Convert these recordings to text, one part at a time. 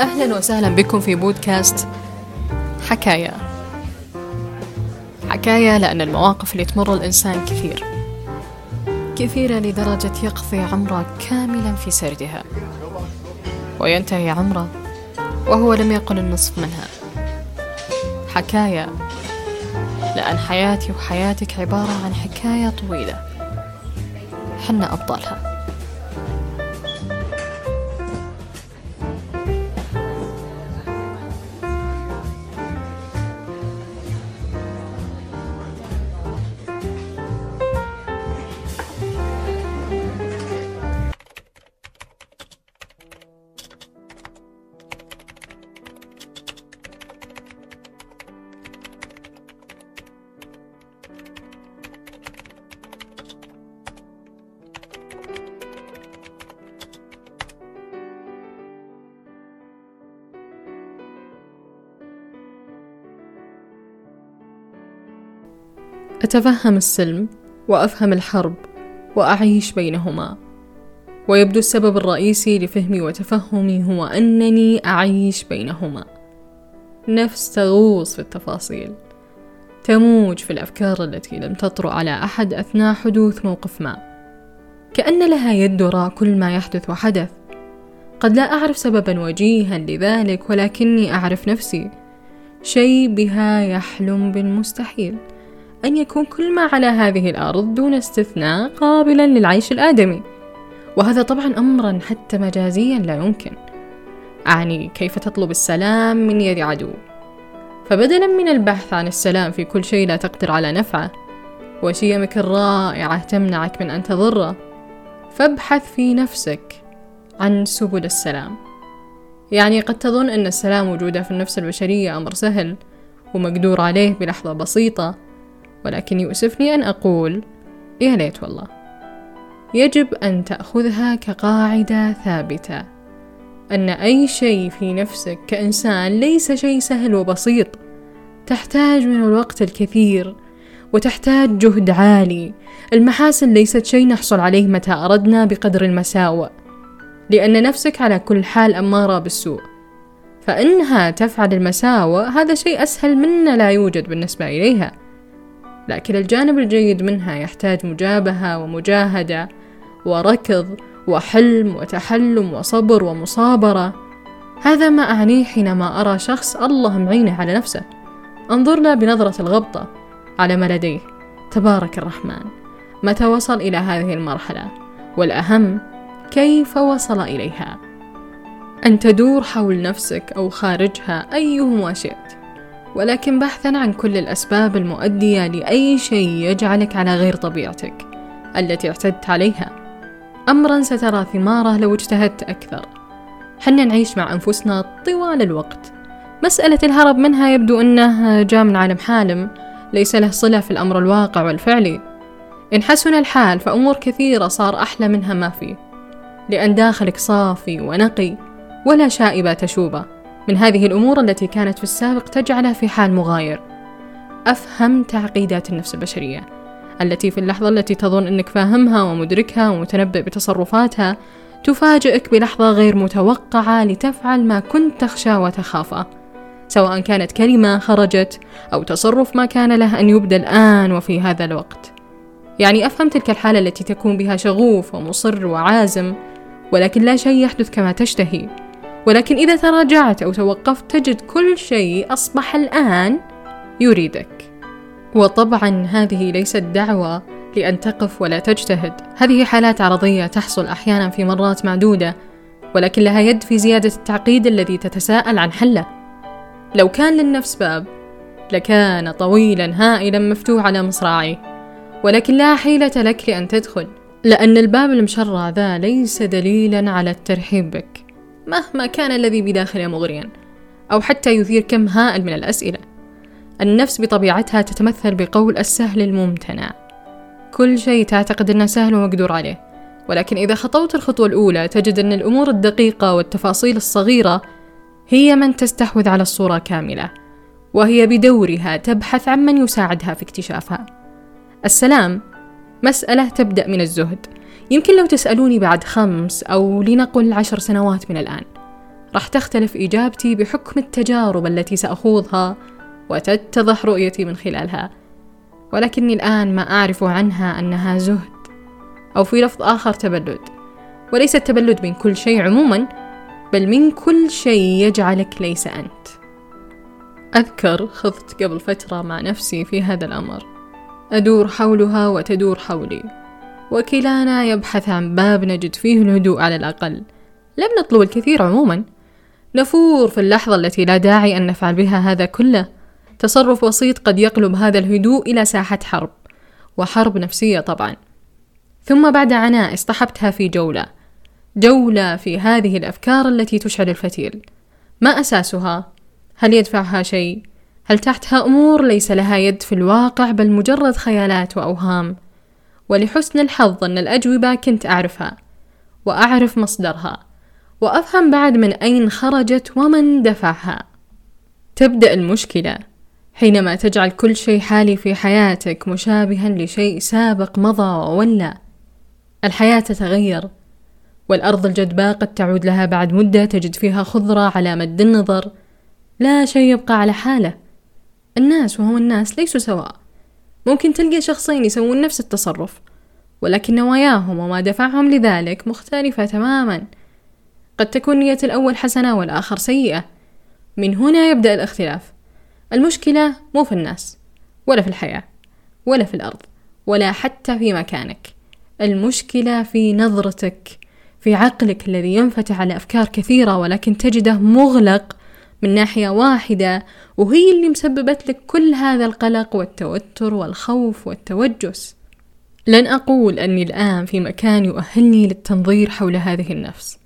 أهلا وسهلا بكم في بودكاست حكاية حكاية لأن المواقف اللي تمر الإنسان كثير. كثيرة لدرجة يقضي عمره كاملا في سردها. وينتهي عمره وهو لم يقل النصف منها. حكاية لأن حياتي وحياتك عبارة عن حكاية طويلة. حنا أبطالها. أتفهم السلم وأفهم الحرب وأعيش بينهما. ويبدو السبب الرئيسي لفهمي وتفهمي هو أنني أعيش بينهما. نفس تغوص في التفاصيل. تموج في الأفكار التي لم تطرأ على أحد أثناء حدوث موقف ما. كأن لها يد وراء كل ما يحدث وحدث. قد لا أعرف سببا وجيها لذلك ولكني أعرف نفسي. شيء بها يحلم بالمستحيل. أن يكون كل ما على هذه الأرض دون استثناء قابلا للعيش الآدمي. وهذا طبعا أمرا حتى مجازيا لا يمكن. أعني كيف تطلب السلام من يد عدو؟ فبدلا من البحث عن السلام في كل شيء لا تقدر على نفعه وشيمك الرائعة تمنعك من أن تضره. فابحث في نفسك عن سبل السلام. يعني قد تظن أن السلام وجوده في النفس البشرية أمر سهل ومقدور عليه بلحظة بسيطة ولكن يؤسفني أن أقول يا ليت والله. يجب أن تأخذها كقاعدة ثابتة أن أي شيء في نفسك كإنسان ليس شيء سهل وبسيط. تحتاج من الوقت الكثير وتحتاج جهد عالي. المحاسن ليست شيء نحصل عليه متى أردنا بقدر المساوئ. لأن نفسك على كل حال أمارة بالسوء. فإنها تفعل المساوئ هذا شيء أسهل منا لا يوجد بالنسبة إليها. لكن الجانب الجيد منها يحتاج مجابهة ومجاهدة وركض وحلم وتحلم وصبر ومصابرة. هذا ما أعنيه حينما أرى شخص الله معينه على نفسه. انظر له بنظرة الغبطة على ما لديه. تبارك الرحمن. متى وصل إلى هذه المرحلة؟ والأهم كيف وصل إليها؟ أن تدور حول نفسك أو خارجها أيهما شئت. ولكن بحثا عن كل الأسباب المؤدية لأي شيء يجعلك على غير طبيعتك التي اعتدت عليها. أمرا سترى ثمارة لو اجتهدت أكثر. حنا نعيش مع أنفسنا طوال الوقت. مسألة الهرب منها يبدو أنه جاء من عالم حالم ليس له صلة في الأمر الواقع والفعلي. إن حسن الحال فأمور كثيرة صار أحلى منها ما فيه لأن داخلك صافي ونقي ولا شائبة تشوبه. من هذه الأمور التي كانت في السابق تجعله في حال مغاير. أفهم تعقيدات النفس البشرية. التي في اللحظة التي تظن أنك فاهمها ومدركها ومتنبئ بتصرفاتها تفاجئك بلحظة غير متوقعة لتفعل ما كنت تخشى وتخافه. سواء كانت كلمة خرجت أو تصرف ما كان له أن يبدأ الآن وفي هذا الوقت. يعني أفهم تلك الحالة التي تكون بها شغوف ومصر وعازم ولكن لا شيء يحدث كما تشتهي. ولكن إذا تراجعت أو توقفت تجد كل شيء أصبح الآن يريدك. وطبعا هذه ليست دعوة لأن تقف ولا تجتهد. هذه حالات عرضية تحصل أحيانا في مرات معدودة ولكن لها يد في زيادة التعقيد الذي تتساءل عن حله. لو كان للنفس باب لكان طويلا هائلا مفتوح على مصراعيه. ولكن لا حيلة لك لأن تدخل لأن الباب المشرع ذا ليس دليلا على الترحيب بك. مهما كان الذي بداخله مغريا أو حتى يثير كم هائل من الأسئلة. النفس بطبيعتها تتمثل بقول السهل الممتنع. كل شيء تعتقد أنه سهل ومقدور عليه ولكن إذا خطوت الخطوة الأولى تجد أن الأمور الدقيقة والتفاصيل الصغيرة هي من تستحوذ على الصورة كاملة وهي بدورها تبحث عن من يساعدها في اكتشافها. السلام مسألة تبدأ من الزهد. يمكن لو تسألوني بعد خمس أو لنقل عشر سنوات من الآن راح تختلف إجابتي بحكم التجارب التي سأخوضها وتتضح رؤيتي من خلالها. ولكني الآن ما أعرف عنها أنها زهد أو في لفظ آخر تبلد. وليس التبلد من كل شيء عموما بل من كل شيء يجعلك ليس أنت. أذكر خضت قبل فترة مع نفسي في هذا الأمر. أدور حولها وتدور حولي. وكلانا يبحث عن باب نجد فيه الهدوء على الأقل لم نطلب الكثير عموما نفور في اللحظة التي لا داعي أن نفعل بها هذا كله تصرف بسيط قد يقلب هذا الهدوء إلى ساحة حرب وحرب نفسية طبعا ثم بعد عناء اصطحبتها في جولة جولة في هذه الأفكار التي تشعل الفتيل ما أساسها؟ هل يدفعها شيء؟ هل تحتها أمور ليس لها يد في الواقع بل مجرد خيالات وأوهام؟ ولحسن الحظ أن الأجوبة كنت أعرفها وأعرف مصدرها وأفهم بعد من أين خرجت ومن دفعها. تبدأ المشكلة حينما تجعل كل شيء حالي في حياتك مشابها لشيء سابق مضى وولى. الحياة تتغير والأرض الجدباء قد تعود لها بعد مدة تجد فيها خضرة على مد النظر. لا شيء يبقى على حاله. الناس وهم الناس ليسوا سواء. ممكن تلقى شخصين يسوون نفس التصرف ولكن نواياهم وما دفعهم لذلك مختلفة تماما. قد تكون نية الأول حسنة والآخر سيئة. من هنا يبدأ الاختلاف. المشكلة مو في الناس ولا في الحياة ولا في الأرض ولا حتى في مكانك. المشكلة في نظرتك في عقلك الذي ينفتح على أفكار كثيرة ولكن تجده مغلق من ناحية واحدة وهي اللي مسببت لك كل هذا القلق والتوتر والخوف والتوجس. لن أقول أني الآن في مكان يؤهلني للتنظير حول هذه النفس.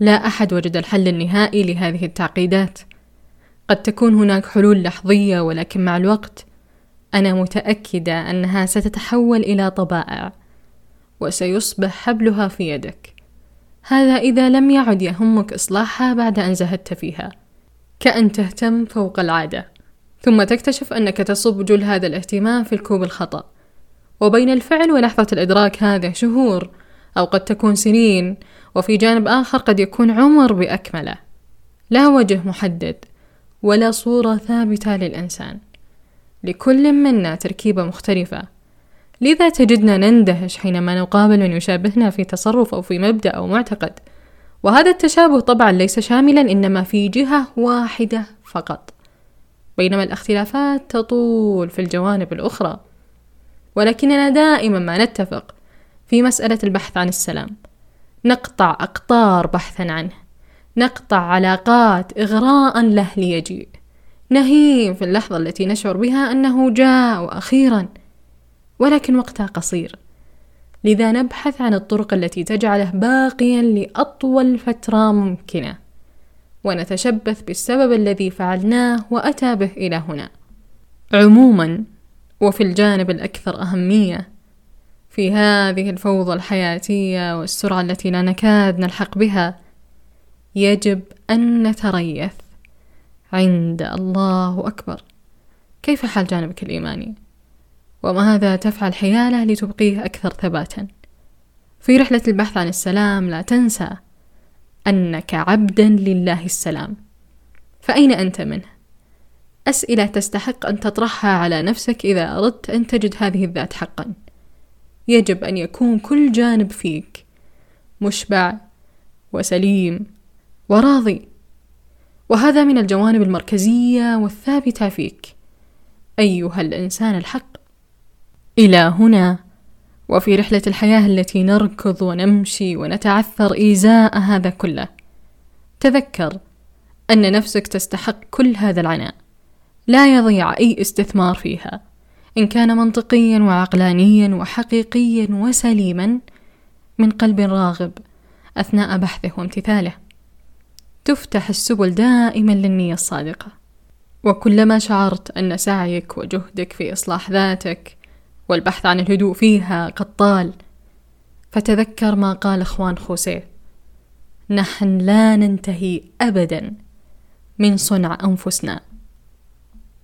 لا أحد وجد الحل النهائي لهذه التعقيدات. قد تكون هناك حلول لحظية ولكن مع الوقت أنا متأكدة أنها ستتحول إلى طبائع وسيصبح حبلها في يدك. هذا إذا لم يعد يهمك إصلاحها بعد أن زهدت فيها. كأن تهتم فوق العادة ثم تكتشف أنك تصب جل هذا الاهتمام في الكوب الخطأ. وبين الفعل ولحظة الإدراك هذا شهور أو قد تكون سنين وفي جانب آخر قد يكون عمر بأكمله. لا وجه محدد ولا صورة ثابتة للإنسان. لكل منا تركيبة مختلفة. لذا تجدنا نندهش حينما نقابل من يشابهنا في تصرف أو في مبدأ أو معتقد. وهذا التشابه طبعا ليس شاملا إنما في جهة واحدة فقط. بينما الاختلافات تطول في الجوانب الأخرى. ولكننا دائما ما نتفق في مسألة البحث عن السلام. نقطع أقطار بحثا عنه. نقطع علاقات إغراء له ليجيء. نهيم في اللحظة التي نشعر بها أنه جاء وأخيرا. ولكن وقتها قصير. لذا نبحث عن الطرق التي تجعله باقيا لأطول فترة ممكنة. ونتشبث بالسبب الذي فعلناه وأتى به إلى هنا. عموما وفي الجانب الأكثر أهمية في هذه الفوضى الحياتية والسرعة التي لا نكاد نلحق بها يجب أن نتريث عند الله أكبر. كيف حال جانبك الإيماني؟ وماذا تفعل حيالة لتبقيه أكثر ثباتا؟ في رحلة البحث عن السلام لا تنسى أنك عبدا لله السلام فأين أنت منه؟ أسئلة تستحق أن تطرحها على نفسك إذا أردت أن تجد هذه الذات حقا يجب أن يكون كل جانب فيك مشبع وسليم وراضي وهذا من الجوانب المركزية والثابتة فيك أيها الإنسان الحق إلى هنا. وفي رحلة الحياة التي نركض ونمشي ونتعثر إيذاء هذا كله تذكر أن نفسك تستحق كل هذا العناء لا يضيع أي استثمار فيها إن كان منطقيا وعقلانيا وحقيقيا وسليما من قلب راغب أثناء بحثه وامتثاله. تفتح السبل دائما للنية الصادقة. وكلما شعرت أن سعيك وجهدك في إصلاح ذاتك والبحث عن الهدوء فيها قد طال. فتذكر ما قال إخوان خوسيه. نحن لا ننتهي ابدا من صنع أنفسنا.